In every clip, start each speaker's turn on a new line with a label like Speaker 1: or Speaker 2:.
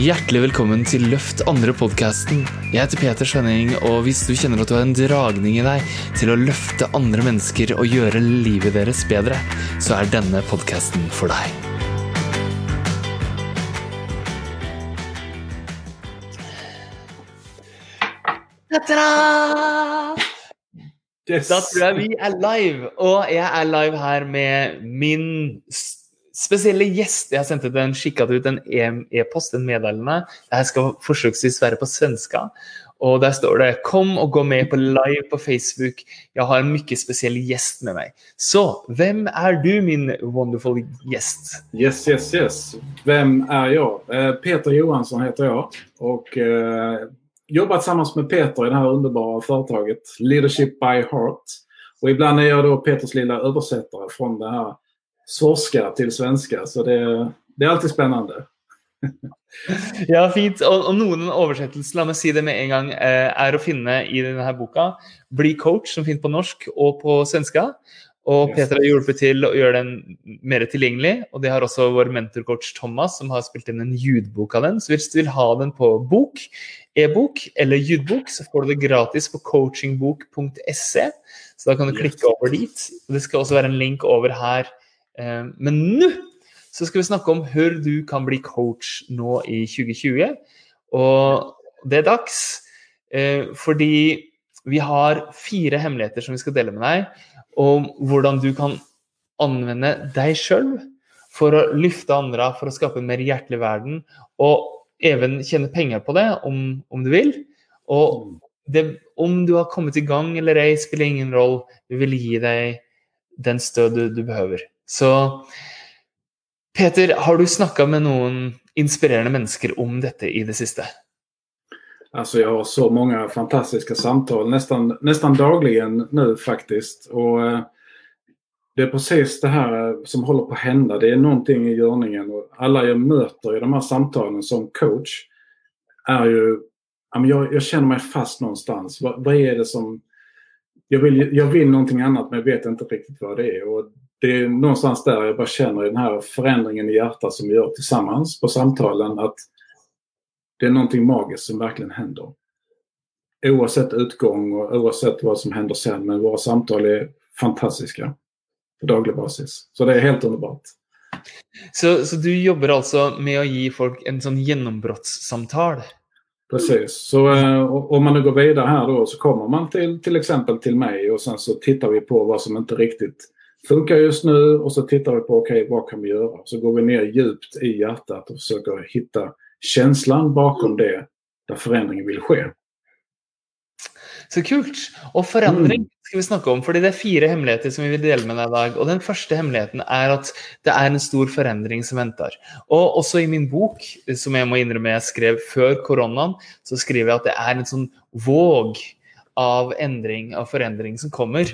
Speaker 1: Hjertelig velkommen til Løft andre-podkasten. Jeg heter Peter Svenning, og hvis du kjenner at du har en dragning i deg til å løfte andre mennesker og gjøre livet deres bedre, så er denne podkasten for deg. Ta-da!
Speaker 2: Yes.
Speaker 1: Da tror jeg vi er live, og jeg er live her med min spesielle gäster. Jeg har sendt ut en, skikket ut en e-post, en meddelende. Jeg skal forsøksvis være på svenska. Og der står det 'Kom og gå med på live på Facebook'. Jeg har en mycket spesiell gjest med meg. Så hvem er du, min wonderful gjest?
Speaker 2: Yes, yes, yes. Vem är jag? Eh, Peter Johansson heter jag och eh, jobbar tillsammans med Peter i det här underbara företaget Leadership by Heart. Och ibland är jag då Peters lilla översättare från det här svorska till svenska. Så det, det är alltid spännande.
Speaker 1: Ja, fint. Og, og noen oversettelser, la meg si det med en gang, eh, er å finne i denne boka. 'Bli coach', som finnes på norsk og på svenska. Og
Speaker 2: Yes.
Speaker 1: Peter har hjulpet til å gjøre den mer tilgjengelig. Og det har også vår mentorcoach Thomas, som har spilt inn en ljudbok av den. Så hvis du vil ha den på bok, e-bok eller ljudbok, så får du det gratis på coachingbok.se. Så da kan du
Speaker 2: Yes.
Speaker 1: klikke over dit. Det skal også være en link over her. Eh, men nu så ska vi snakke om hur du kan bli coach nå i 2020. Och det är dags, för fordi vi har fyra hemligheter som vi ska dela med dig om hur du kan använda dig själv för att lyfta andra för att skapa en mer hjärtlig värld och även tjäna pengar på det, om, om du vill. Och det, om du har kommit igång eller ej spelar ingen roll. Vi vill ge dig den stöd du, du behöver. Så Peter, har du snackat med någon inspirerande människor om detta i det sista?
Speaker 2: Alltså jag har så många fantastiska samtal nästan, nästan dagligen nu faktiskt. Och eh, Det är precis det här som håller på att hända. Det är någonting i görningen och alla jag möter i de här samtalen som coach är ju, jag, jag känner mig fast någonstans. Vad, vad är det som... Jag vill, jag vill någonting annat men jag vet inte riktigt vad det är. Och det är någonstans där jag bara känner den här förändringen i hjärtat som vi gör tillsammans på samtalen att det är någonting magiskt som verkligen händer. Oavsett utgång och oavsett vad som händer sen. Men våra samtal är fantastiska på daglig basis. Så det är helt underbart.
Speaker 1: Så, så du jobber altså med å gi folk en sånn gjennombrottssamtale?
Speaker 2: Precis. Så eh, om man nu går vidare här då så kommer man till till exempel till mig och sen så tittar vi på vad som inte riktigt funkar just nu och så tittar vi på okej vad kan vi göra? Så går vi ner djupt i hjärtat och försöker hitta känslan bakom det där förändringen vill ske.
Speaker 1: Så kult! Og forandring skal vi snakke om, fordi det er fire hemmeligheter som vi vil dele med deg i dag. Og den første hemmeligheten er at det er en stor forandring som venter. Og også i min bok, som jeg må innrømme jeg skrev før koronaen, så skriver jeg at det er en sånn våg av endring, av forandring som kommer.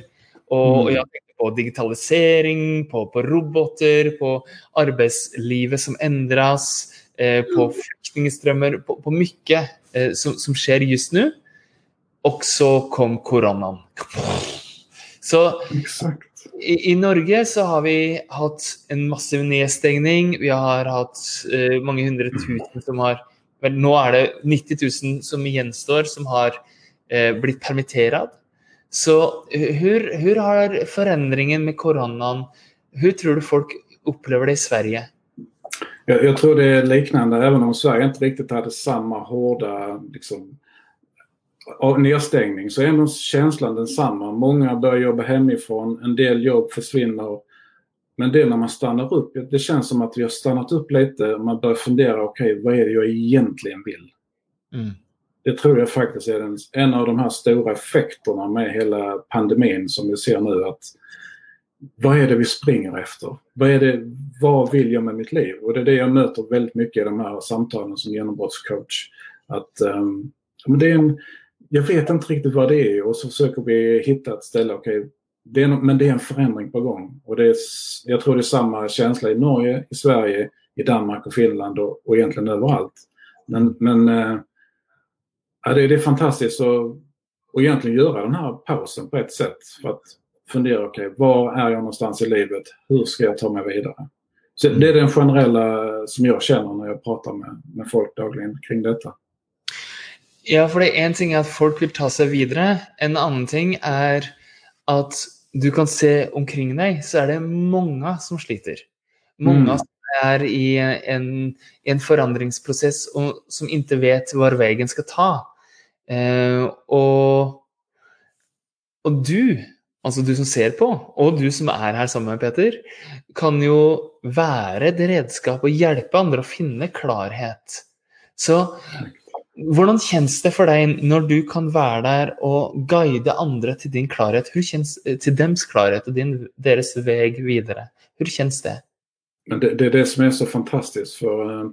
Speaker 1: Og jeg tenker på digitalisering, på, på roboter, på arbeidslivet som endres, eh, på flyktningstrømmer, på, på mye eh, som, som skjer just nå. Og så kom koronaen. Så
Speaker 2: Exakt.
Speaker 1: i, i Norge så har vi hatt en massiv nedstengning. Vi har hatt eh, mange hundre tusen som har Vel, nå er det 90 000 som gjenstår, som har eh, blitt permittert. Så hvordan har forandringen med koronaen Hvordan tror du folk upplever det i Sverige?
Speaker 2: Jag, jag tror det är liknande även om Sverige inte riktigt hade samma hårda liksom, av nedstängning så är ändå känslan densamma. Många börjar jobba hemifrån, en del jobb försvinner. Men det är när man stannar upp, det känns som att vi har stannat upp lite. Man börjar fundera, okej vad är det jag egentligen vill?
Speaker 1: Mm.
Speaker 2: Det tror jag faktiskt är den, en av de här stora effekterna med hela pandemin som vi ser nu. att Vad är det vi springer efter? Vad, är det, vad vill jag med mitt liv? Och det är det jag möter väldigt mycket i de här samtalen som genombrottscoach. Att, um, det är en, jag vet inte riktigt vad det är och så försöker vi hitta ett ställe. Okay, det är, men det är en förändring på gång. Och det är, jag tror det är samma känsla i Norge, i Sverige, i Danmark och Finland och, och egentligen överallt. Men, men eh, ja, det, det är fantastiskt att, att egentligen göra den här pausen på ett sätt. För att fundera, okej, var är jag någonstans i livet? Hur ska jag ta mig vidare? Så det är den generella som jag känner när jag pratar med, med folk dagligen kring detta.
Speaker 1: Ja, for det en ting er at folk vil ta seg videre. En annen ting er at du kan se omkring deg, så er det mange som sliter. Mange
Speaker 2: Mm.
Speaker 1: som er i en, en forandringsprosess og som ikke vet hvor veien skal ta. Eh, og, og du, altså du som ser på, og du som er her sammen med Peter, kan jo være et redskap og hjelpe andre å finne klarhet. Så hvordan kjennes det for deg når du kan være der og guide andre til din klarhet? Hur kjennes, eh, til dems klarhet og din, deres vei videre? Hur kjennes det?
Speaker 2: Det, det är det som är så fantastiskt. för eh,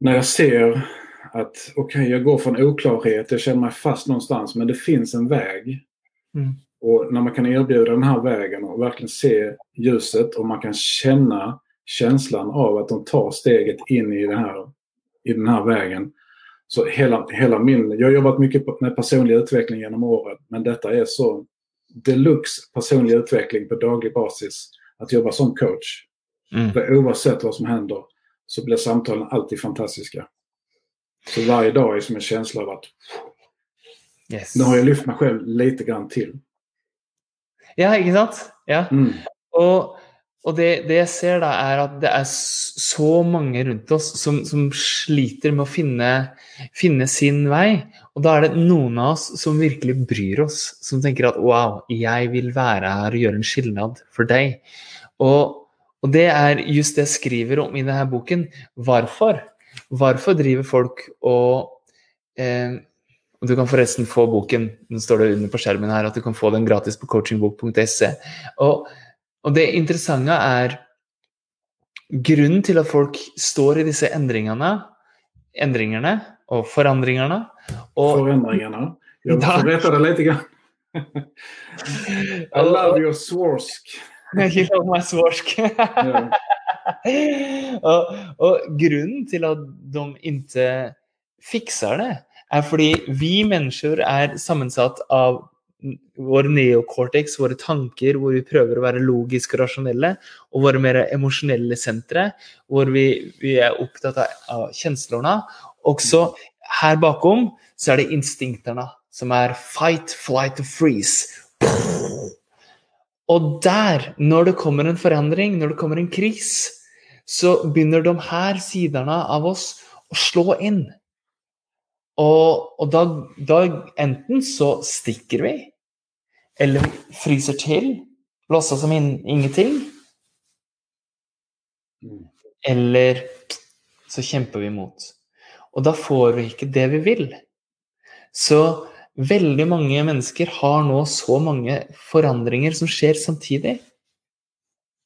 Speaker 2: När jag ser att okej, jag går från oklarhet, jag känner mig fast någonstans, men det finns en väg.
Speaker 1: Mm.
Speaker 2: Och när man kan erbjuda den här vägen och verkligen se ljuset och man kan känna känslan av att de tar steget in i, det här, i den här vägen. Så hela, hela min, jag har jobbat mycket med personlig utveckling genom åren, men detta är så deluxe personlig utveckling på daglig basis. Att jobba som coach.
Speaker 1: Mm.
Speaker 2: För oavsett vad som händer så blir samtalen alltid fantastiska. Så varje dag är som en känsla av att
Speaker 1: Yes.
Speaker 2: nu har jag lyft mig själv lite grann till.
Speaker 1: Ja, ikke sant? Ja.
Speaker 2: Mm.
Speaker 1: Og, og det, det jeg ser da, er at det s- så mange rundt oss som, som sliter med å finne, finne sin vei. Og da er det noen av oss som virkelig bryr oss, som tenker at wow, jeg vil være her og gjøre en skilnad for deg. Og, og det er just det jeg skriver om i denne boken. Hvorfor? Hvorfor driver folk og eh, og Du kan forresten få boken, den står det under på skjermen her, at du kan få den gratis på coachingbok.se. Og, og det interessante er grunnen til at folk står i disse endringene, endringene og forandringene. Og,
Speaker 2: Förändringarna. Jag
Speaker 1: Ja.
Speaker 2: får rätta det lite grann. I love your svorsk.
Speaker 1: Ikke la meg svorsk. och, och grunden till att de inte fixar det, er fordi vi människor är sammansatt av vår neocortex, våra tankar, hvor vi prøver å være logiske og rasjonelle, og våre mer emosjonelle sentre, hvor vi, vi er opptatt av, känslorna. Och Også her bakom så er det instinktene, som är fight, flight og freeze. Og der, når det kommer en forandring, når det kommer en kris, så begynner de her sidene av oss å slå inn. Og, og da, da enten så stikker vi, eller vi fryser til, låtsas som in, ingenting,
Speaker 2: Mm.
Speaker 1: eller så kjemper vi imot. Og da får vi ikke det vi vil. Så veldig mange mennesker har nå så mange forandringer som skjer samtidig.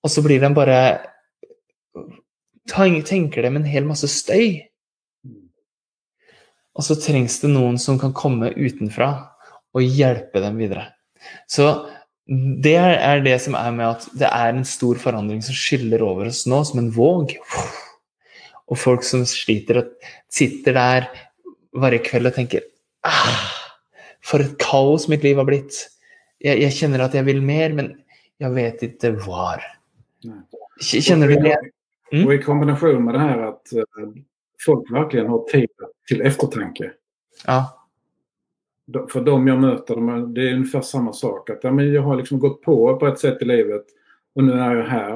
Speaker 1: Og så blir de bare tan- Tenker de en hel masse støy. Og så trengs det noen som kan komme utenfra og hjelpe dem videre. Så det er det som er med at det er en stor forandring som skyller over oss nå, som en våg. Og folk som sliter og sitter der hver kveld og tenker ah, For et kaos mitt liv har blitt. Jeg, jeg kjenner at jeg vil mer, men jeg vet ikke var.
Speaker 2: Nej.
Speaker 1: Kjenner du det? Mm.
Speaker 2: Och i kombination med det här att eh, folk verkligen har tid till eftertanke.
Speaker 1: Ja.
Speaker 2: För de jag möter, det är ungefär samma sak. Att ja, men jag har liksom gått på på ett sätt i livet och nu är jag här.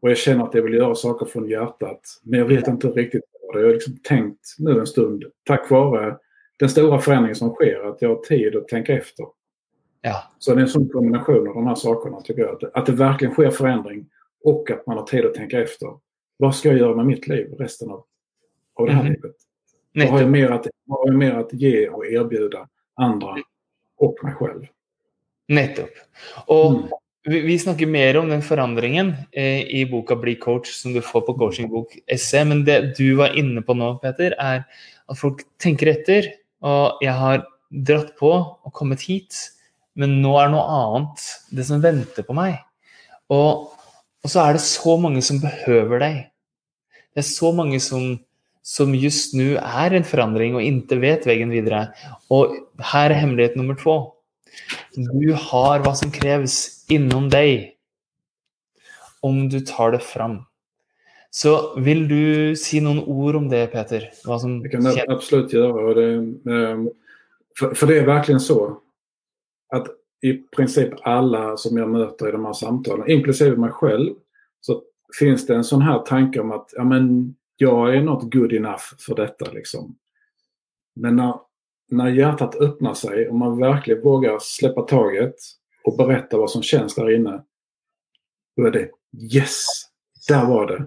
Speaker 2: Och jag känner att jag vill göra saker från hjärtat. Men jag vet inte riktigt vad det är. Jag har liksom tänkt nu en stund, tack vare den stora förändringen som sker, att jag har tid att tänka efter.
Speaker 1: Ja.
Speaker 2: Så det är en sån kombination av de här sakerna tycker jag. Att att det verkligen sker förändring och att man har tid att tänka efter. Vad ska jag göra med mitt liv resten av, av det här
Speaker 1: Mhm.
Speaker 2: livet? Vad har, jag mer att, vad har jag mer att ge och erbjuda andra och mig själv?
Speaker 1: Nettopp. Og
Speaker 2: Mm.
Speaker 1: vi, vi snakker mer om den forandringen eh, i boka 'Bli coach', som du får på coachingbok.se. Men det du var inne på nå, Peter, er at folk tenker etter. Og jeg har dratt på og kommet hit, men nå er noe annet det som venter på meg. Og, og så er det så mange som behøver deg. Det er så mange som, som just nå er en forandring og inte vet veien videre. Og her er hemmelighet nummer to. Du har hva som kreves innom deg om du tar det fram. Så vill du si noen ord om det, Peter?
Speaker 2: Det kan jag absolut göra. Det, ehm, för, för det är verkligen så att i princip alla som jag möter i de här samtalen, inklusive mig själv, så finns det en sån här tanke om att ja, men, jag är not good enough för detta. Liksom. Men när, när hjärtat öppnar sig och man verkligen vågar släppa taget och berätta vad som känns där inne. Då är det yes! Där var det.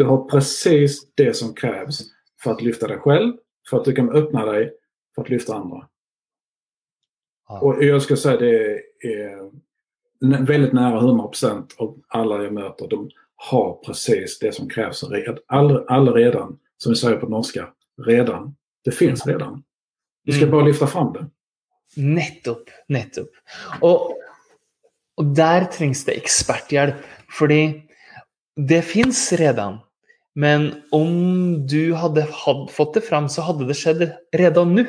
Speaker 2: Du har precis det som krävs för att lyfta dig själv, för att du kan öppna dig för att lyfta andra.
Speaker 1: Ja.
Speaker 2: Och jag ska säga det är väldigt nära 100% av alla jag möter. De har precis det som krävs all, all redan, som vi säger på norska. Redan. Det finns redan. Vi ska
Speaker 1: Mm.
Speaker 2: bara lyfta fram det.
Speaker 1: Nettopp. Nettopp. Og, og der trengs det eksperthjelp. Fordi det fins redan. Men om du hatt, fått det fram, så hadde det skjedd redan nå.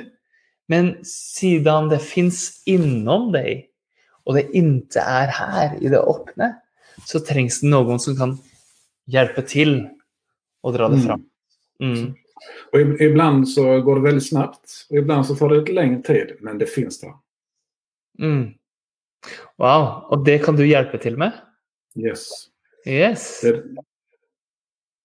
Speaker 1: Men siden det fins innom deg, og det inte er her i det åpne, så trengs det noen som kan hjelpe til å dra det
Speaker 2: Mm.
Speaker 1: fram. Mm.
Speaker 2: Och ib- ibland så går det väldigt snabbt. Och ibland så tar det lite längre tid. Men det finns där.
Speaker 1: Mm. Wow. Og det kan du hjelpe til med?
Speaker 2: Yes.
Speaker 1: Yes.
Speaker 2: Det,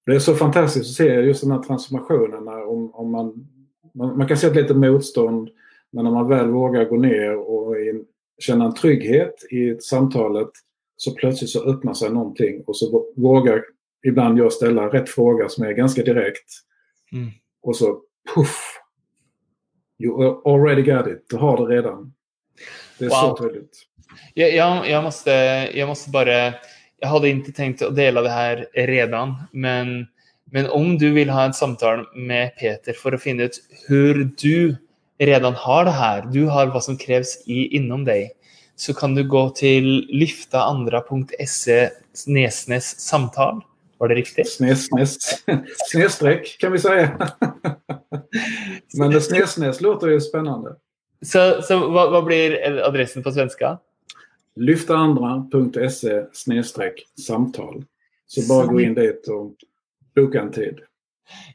Speaker 2: det är så fantastiskt att se just den här transformationen. När, om, om man, man, man kan se ett litet motstånd. Men när man väl vågar gå ner och in, känna en trygghet i samtalet så plötsligt så öppnar sig någonting och så vå- vågar ibland jag ställa rätt fråga som är ganska direkt.
Speaker 1: Mm.
Speaker 2: Och så puff! You already got it. Du har det redan. Det är
Speaker 1: Wow.
Speaker 2: så tydligt.
Speaker 1: Jag, jag, jag, måste, jag måste bara... Jag hade inte tänkt att dela det här redan, men, men om du vill ha ett samtal med Peter för att finna ut hur du redan har det här, du har vad som krävs i, inom dig, så kan du gå till lyftaandra.se Nesnes samtal. Var det riktigt?
Speaker 2: Snesnes. Snedstreck kan vi säga. Men det snesnes låter ju spännande.
Speaker 1: Så, så vad, vad blir adressen på svenska?
Speaker 2: Lyftaandra.se snedstreck samtal. Så bara gå in dit och boka en tid.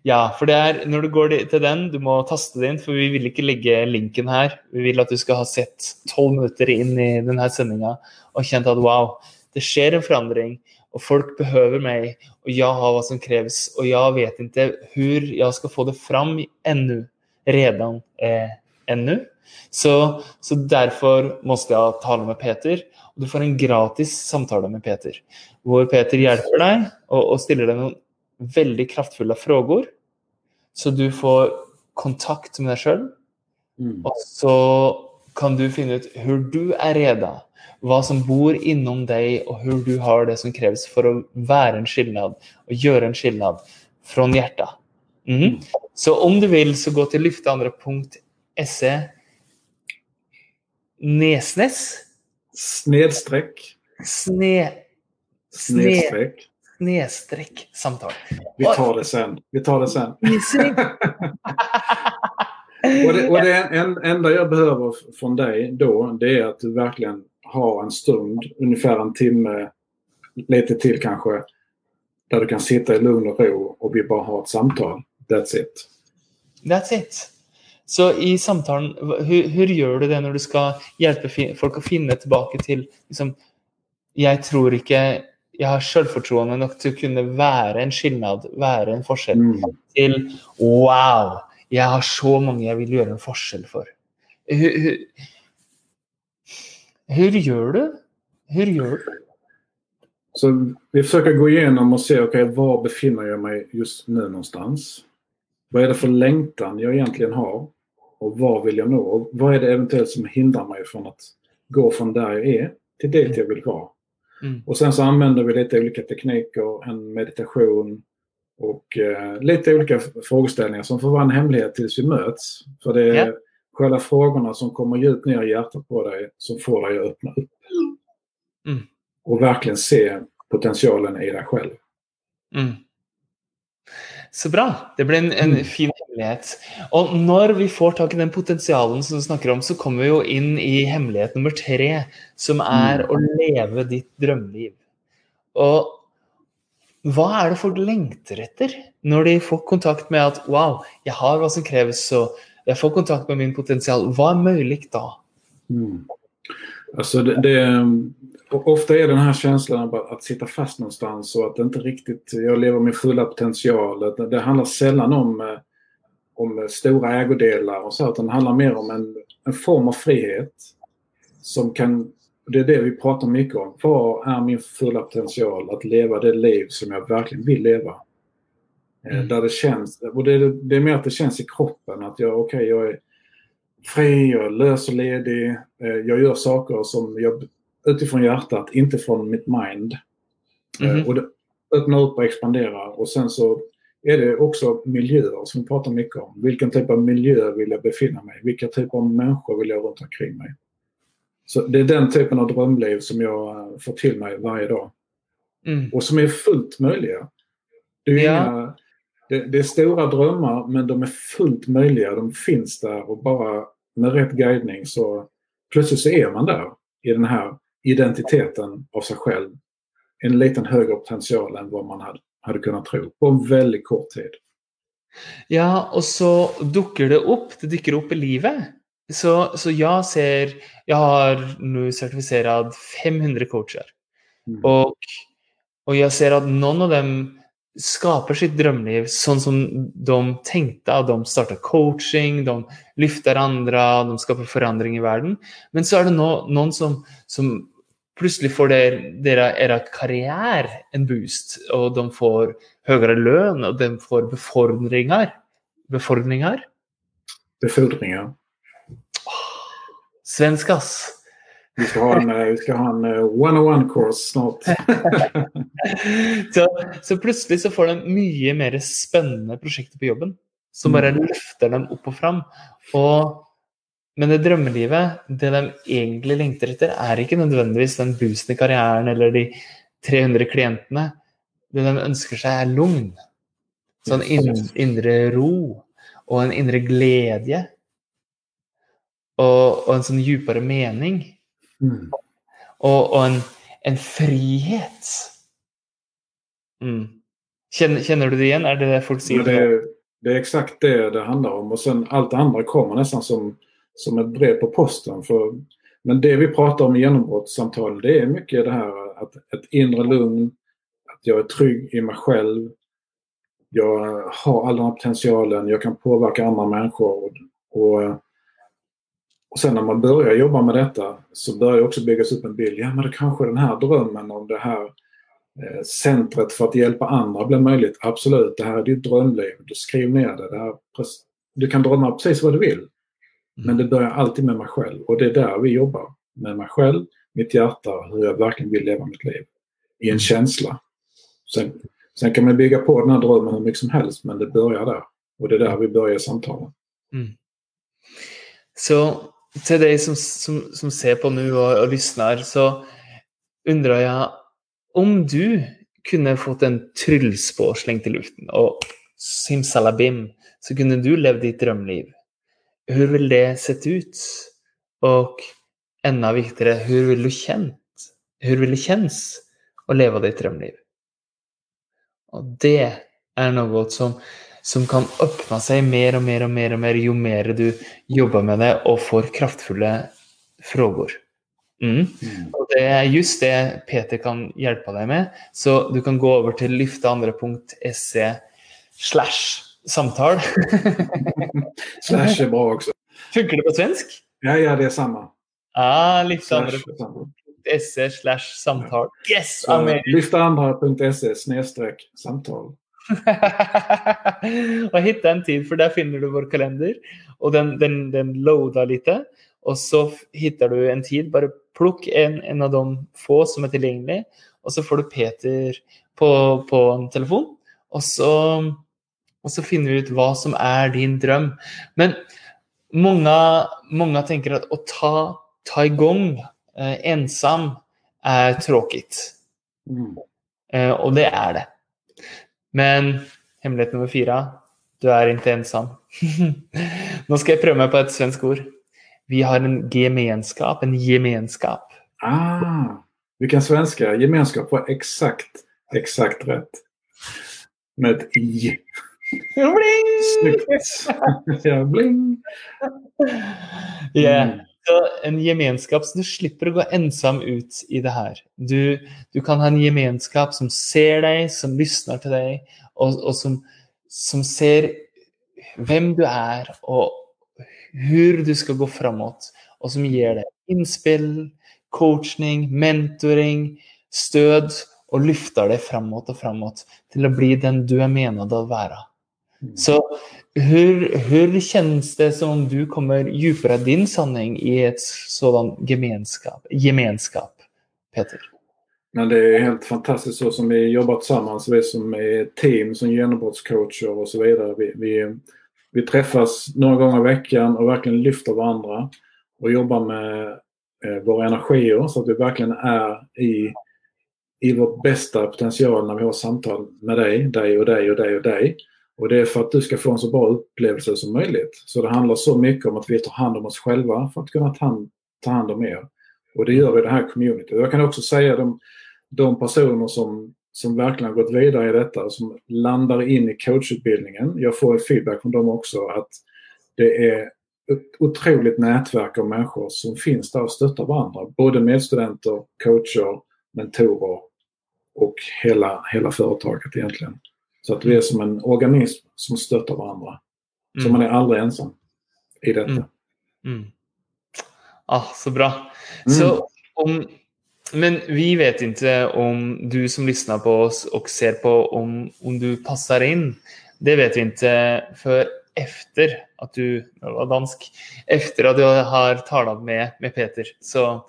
Speaker 1: Ja, för det är när du går till den, du måste tasta det för vi vill inte lägga länken här. Vi vill att du ska ha sett 12 minuter in i den här sändningen och känt att wow, det sker en förändring och folk behöver mig och jag har vad som krävs och jag vet inte hur jag ska få det fram ännu, redan eh, ännu. Så, så derfor måste jeg tale med Peter, og du får en gratis samtale med Peter, hvor Peter hjelper deg og, og stiller deg noen väldigt kraftfulla frågor. Så du får kontakt med dig själv
Speaker 2: Mm.
Speaker 1: och så kan du finna ut hur du är redo, vad som bor inom dig och hur du har det som krävs för att vara en skillnad och göra en skillnad från hjärtat. Mhm. Så om du vill så gå till lyfteandra.se Nesnes
Speaker 2: Snedstreck.
Speaker 1: sne, sne,
Speaker 2: Snedstreck.
Speaker 1: snedstreck samtal.
Speaker 2: Vi tar det sen. Vi tar det sen. Och det, och det en, enda jag behöver från dig då, det är att du verkligen har en stund, ungefär en timme, lite till kanske, där du kan sitta i lugn och ro och vi bara har ett samtal. That's it.
Speaker 1: That's it. Så i samtalen, hur, hur gör du det när du ska hjälpa folk att finna tillbaka till liksom, jag tror inte jag har självförtroende nog till att kunna vara en skillnad, vara en forskjell,
Speaker 2: Mm.
Speaker 1: till wow, jag har så många jag vill göra en forskjell för. Hur, hur, hur gör du? Hur gör du?
Speaker 2: Så vi försöker gå igenom och se, okej, var befinner jag mig just nu någonstans? Vad är det för längtan jag egentligen har? Och var vill jag nå? Och vad är det eventuellt som hindrar mig från att gå från där jag är till dit jag vill vara?
Speaker 1: Mm.
Speaker 2: Och sen så använder vi lite olika tekniker, en meditation och eh, lite olika frågeställningar som får vara en hemlighet tills vi möts. För det är
Speaker 1: Ja.
Speaker 2: själva frågorna som kommer djupt ner i hjärtat på dig som får dig att öppna upp.
Speaker 1: Mm.
Speaker 2: Och verkligen se potentialen i dig själv.
Speaker 1: Mm. Så bra. Det blir en, en
Speaker 2: Mm.
Speaker 1: fin hemlighet. Og når vi får tak i den potensialen som du snakker om, så kommer vi jo inn i hemmelighet nummer tre, som er
Speaker 2: Mm.
Speaker 1: å leve ditt drømmeliv. Og hva er det folk lengter etter når de får kontakt med at wow, jeg har hva som kreves, og jag får kontakt med min potential. Vad är möjligt då?
Speaker 2: Mm. Alltså det, det, ofta är den här känslan av att sitta fast någonstans och att inte riktigt, jag lever min fulla potential. Det, det handlar sällan om, eh, om stora ägodelar och så, utan det handlar mer om en, en form av frihet som kan det är det vi pratar mycket om. Vad är min fulla potential att leva det liv som jag verkligen vill leva? Eh, mm. Där det känns, och det, det, är mer att det känns i kroppen att jag, okay, jag är fri, jag är lös och ledig. Eh, jag gör saker som jag, utifrån hjärtat, inte från mitt mind. Mm. Och det öppnar upp och expanderar. Och sen så är det också miljöer som vi pratar mycket om. Vilken typ av miljö vill jag befinna mig i? Vilka typer av människor vill jag runt omkring mig? Så det är den typen av drömliv som jag får till mig varje dag. Mm. Och som är fullt möjliga. Det är, ja. inga, det, det, är stora drömmar men de är fullt möjliga. De finns där och bara med rätt guidning så plötsligt så är man där i den här identiteten av sig själv. En liten högre potential än vad man hade, hade kunnat tro på en väldigt kort tid.
Speaker 1: Ja, och så dyker det upp, det dyker upp i livet. Så, så jag ser, jag har nu certifierat 500 coacher. Mm. Och, och jag ser att någon av dem skapar sitt drömliv så som de tänkte. De startar coaching, de lyfter andra, de skapar förändring i världen. Men så är det no någon som, som plötsligt får deras era karriär en boost och de får högre lön och de får befordringar. Befordringar?
Speaker 2: Befordringar.
Speaker 1: Svenskas.
Speaker 2: Vi ska ha en, eh, vi ska ha en 101-kurs eh, snart.
Speaker 1: så, så plötsligt så får de mycket mer spännande projekt på jobben. Som bara mm. lyfter dem upp och fram. Och, men det drömlivet, det de egentligen längtar efter, är inte nödvändigtvis den boosten i karriären eller de 300 klienterna. Det de önskar sig är lugn. Sån in, inre ro och en inre glädje. Och, och en sån djupare mening. Mm. Och, och, en, en frihet. Mm. Känner, känner, du det igen? Är det det folk säger?
Speaker 2: Det är, det är exakt det det handlar om. Och sen allt det andra kommer nästan som, som ett brev på posten. För, men det vi pratar om i genombrottssamtal det är mycket det här att ett inre lugn, att jag är trygg i mig själv. Jag har all den här potentialen, jag kan påverka andra människor. Och, och sen när man börjar jobba med detta så börjar också byggas upp en bild. Ja men det kanske den här drömmen om det här eh, centret för att hjälpa andra blir möjligt. Absolut, det här är ditt drömliv. Du skriv ner det. det här, du kan drömma precis vad du vill. Mm. Men det börjar alltid med mig själv och det är där vi jobbar. Med mig själv, mitt hjärta, hur jag verkligen vill leva mitt liv. I en mm. känsla. Sen, sen kan man bygga på den här drömmen hur mycket som helst men det börjar där. Och det är där vi börjar samtalen. Mm.
Speaker 1: Så till dig som, som, som ser på nu och, och lyssnar så undrar jag om du kunde fått en tryllspår slängt i luften och simsalabim så kunde du leva ditt drömliv. Hur vill det sett ut? Och ännu viktigare, hur vill du känt? Hur vill det känns att leva ditt drömliv? Och det är något som som kan öppna sig mer och mer och mer och mer ju mer du jobbar med det och får kraftfulla frågor. Mm. Mm. Och det är just det Peter kan hjälpa dig med. Så du kan gå över till lyfteandra.se slash samtal.
Speaker 2: slash är bra också.
Speaker 1: Funkar det på svensk?
Speaker 2: Ja, ja, det är samma.
Speaker 1: Ah, lyfteandra.se slash samtal. Yes!
Speaker 2: Lyfteandra.se snedstreck samtal.
Speaker 1: och hitta en tid, för där finner du vår kalender. Och den, den, den loadar lite. Och så hittar du en tid. Bara plock en, en av de få som är tillgängliga. Och så får du Peter på, på en telefon. Och så, och så finner vi ut vad som är din dröm. Men många, många tänker att att ta, ta igång eh, ensam är tråkigt. Mm. Eh, och det är det. Men hemlighet nummer fyra. Du är inte ensam. nu ska jag pröva mig på ett svenskt ord. Vi har en gemenskap, en gemenskap.
Speaker 2: Ah, vilken svenska. Gemenskap var exakt, exakt rätt. Med ett i.
Speaker 1: Bling!
Speaker 2: Snyggt. ja, bling.
Speaker 1: Yeah.
Speaker 2: Mm.
Speaker 1: Så en gemenskap, så du slipper å gå ensam ut i det her. Du, du kan ha en gemenskap som ser deg, som lyssnar til deg, og, og som, som ser hvem du er, og hvor du skal gå framåt, og som gir deg innspill, coaching, mentoring, stød, og lyfter deg framåt og framåt til å bli den du er menet å være. Så hur, hur känns det som om du kommer djupare din sanning i ett sådan gemenskap, gemenskap Peter?
Speaker 2: Men det är helt fantastiskt så som vi jobbar tillsammans. Vi som är team som genombrottscoacher och så vidare. Vi, vi, vi träffas några gånger i veckan och verkligen lyfter varandra och jobbar med eh, våra energier så att vi verkligen är i, i vår bästa potential när vi har samtal med dig, dig och dig och dig och dig. Och det är för att du ska få en så bra upplevelse som möjligt. Så det handlar så mycket om att vi tar hand om oss själva för att kunna ta hand, om er. Och det gör vi i det här communityt. Jag kan också säga de, de personer som, som verkligen gått vidare i detta och som landar in i coachutbildningen. Jag får feedback från dem också att det är ett otroligt nätverk av människor som finns där och stöttar varandra. Både medstudenter, coacher, mentorer och hela, hela företaget egentligen. Så att vi är som en organism som stöttar varandra. Så
Speaker 1: Mm.
Speaker 2: man är aldrig ensam i detta.
Speaker 1: Mm. Mm. Ah, så bra.
Speaker 2: Mm.
Speaker 1: Så om, men vi vet inte om du som lyssnar på oss och ser på om, om du passar in. Det vet vi inte för efter att du, var dansk, efter att du har talat med, med Peter. Så,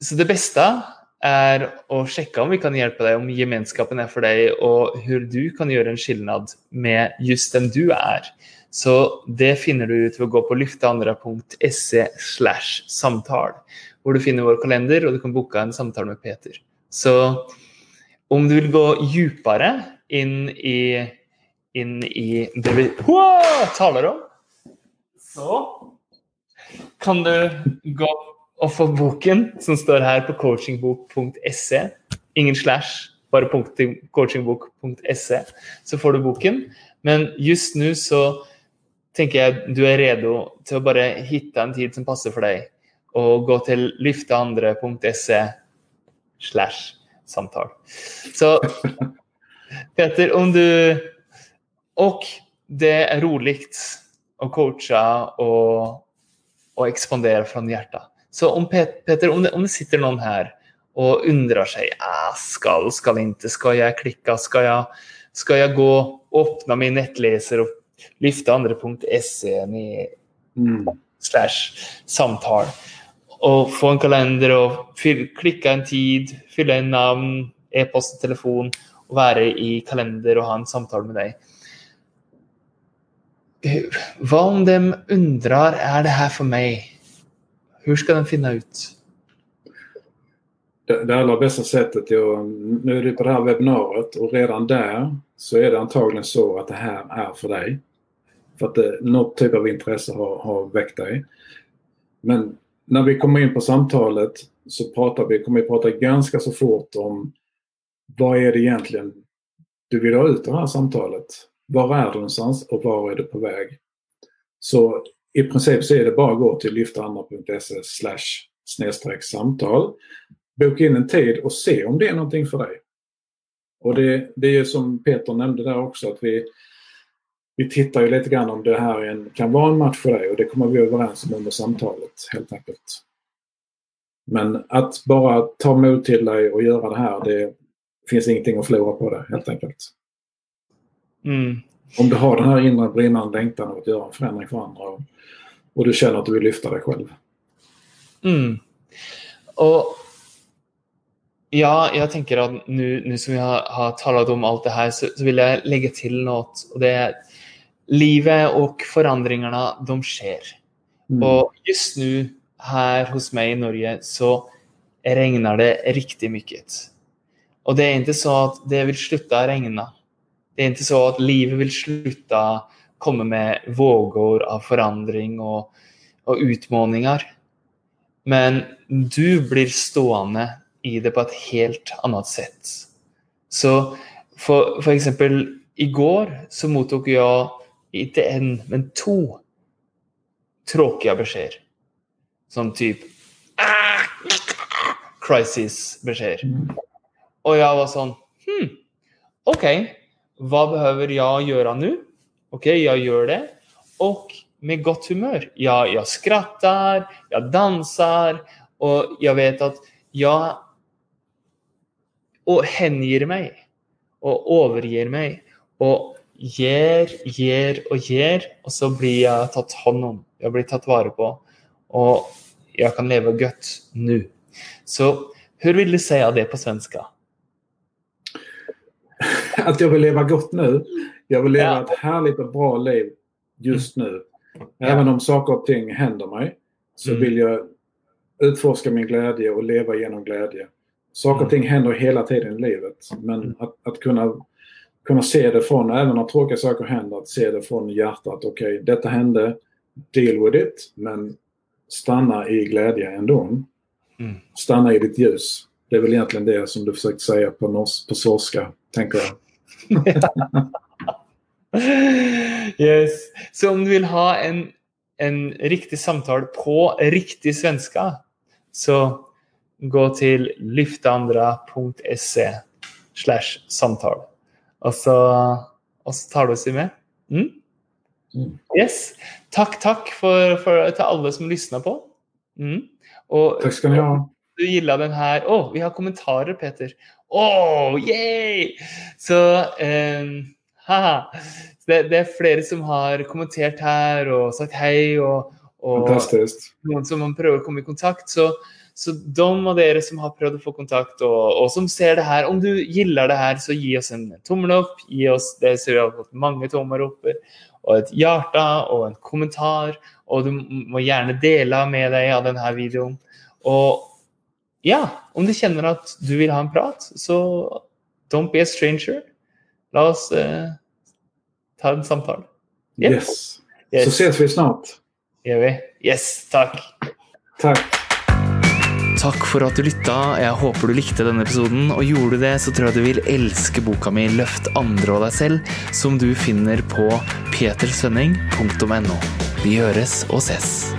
Speaker 1: så det bästa är att checka om vi kan hjälpa dig, om gemenskapen är för dig och hur du kan göra en skillnad med just den du är. Så det finner du ut ved gå på lyfteandra.se samtal, Där du finner vår kalender, och du kan boka en samtal med Peter. Så om du vill gå djupare in i, in i det vi wow, talar om, så kan du gå og få boken som står her på coachingbok.se. Ingen slash, bare punktum coachingbok.se. Så får du boken. Men just nu så tenker jeg du er redo til å bare hitte en tid som passer for deg, og gå til lyfteandre.se slash samtal. Så Peter, om du Och det är roligt att coacha och, och expandera från hjärtat. Så om Pet- Peter, om det, om det sitter någon här och undrar sig, ah, skall, skall inte, ska jag klicka, ska jag, ska jag gå och öppna min nettläsare och lyfta andra.se
Speaker 2: Mm.
Speaker 1: slash samtal och få en kalender och fyll, klicka en tid, fylla en namn, e-post och telefon och vara i kalender och ha en samtal med dig. Vad om de undrar, är det här för mig? Hur ska den finna ut?
Speaker 2: Det, det allra bästa sättet är att, nu är du på det här webbinariet och redan där så är det antagligen så att det här är för dig. För att det, något typ av intresse har, har väckt dig. Men när vi kommer in på samtalet så pratar vi, kommer vi prata ganska så fort om vad är det egentligen du vill ha ut av det här samtalet? Var är du någonstans och var är du på väg? Så i princip så är det bara att gå till lyftandra.se snedstreck samtal. Boka in en tid och se om det är någonting för dig. Och det, det är ju som Peter nämnde där också att vi, vi tittar ju lite grann om det här är en, kan vara en match för dig och det kommer vi överens om under samtalet helt enkelt. Men att bara ta mod till dig och göra det här, det finns ingenting att förlora på det helt enkelt.
Speaker 1: Mm.
Speaker 2: Om du har den här inre brinnande längtan att göra en förändring för andra och, och du känner att du vill lyfta dig själv.
Speaker 1: Mm. Och ja, jag tänker att nu, nu som vi har, har talat om allt det här så, så vill jag lägga till något. Och det är livet och förändringarna, de sker.
Speaker 2: Mm.
Speaker 1: Och just nu här hos mig i Norge så regnar det riktigt mycket. Och det är inte så att det vill sluta regna. Det är inte så att livet vill sluta komma med vågor av förändring och, och utmaningar. Men du blir stående i det på ett helt annat sätt. Så för, för exempel igår så mottog jag inte en, men två tråkiga besked. Som typ ah, crisis-besked. Och jag var sån, hmm, okej, okay, vad behöver jag göra nu? Okej, okay, jag gör det. Och med gott humör. Jag, jag skrattar, jag dansar och jag vet att jag och hänger mig och överger mig och ger, ger och ger och så blir jag tagit hand om. Jag blir tagit vara på och jag kan leva gött nu. Så hur vill du säga det på svenska?
Speaker 2: Att jag vill leva gott nu. Jag vill leva ja. ett härligt och bra liv just nu. Även om saker och ting händer mig så mm. vill jag utforska min glädje och leva genom glädje. Saker och ting händer hela tiden i livet. Men mm. att, att kunna, kunna se det från, även när tråkiga saker händer, att se det från hjärtat. Okej, okay, detta hände. Deal with it. Men stanna i glädje ändå. Mm. Stanna i ditt ljus. Det är väl egentligen det som du försökte säga på, nors på svenska, tänker jag.
Speaker 1: yes. Så om du vill ha en, en riktig samtal på riktig svenska så gå till lyftandra.se samtal. Och så, och så tar du sig med. Mm? Mm. Yes. Tack, tack för, för, till alla som lyssnar på. Mm.
Speaker 2: Och, tack ska ni ha.
Speaker 1: Du gillar den här. Åh, oh, vi har kommentarer Peter. Åh, oh, yay! Så, um, haha. Det, det, är flera som har kommenterat här och sagt hej och, och någon som man prövar komma i kontakt. Så så de av er som har prövat att få kontakt och, och, som ser det här, om du gillar det här så ge oss en tommel upp. Ge oss, det ser vi har fått många tommar upp och ett hjärta och en kommentar. Och du må gärna dela med dig av den här videon. Och ja, om du känner att du vill ha en prat så don't be a stranger. Låt oss eh, ta en samtal.
Speaker 2: Yes. yes. Så ses vi snart.
Speaker 1: Gör vi. Yes, tack.
Speaker 2: Tack.
Speaker 1: Takk for at du lytta. Jeg håper du likte denne episoden. Og gjorde du det, så tror jeg du vil elske boka mi 'Løft andre og deg selv', som du finner på petersvenning.no. Vi høres og ses.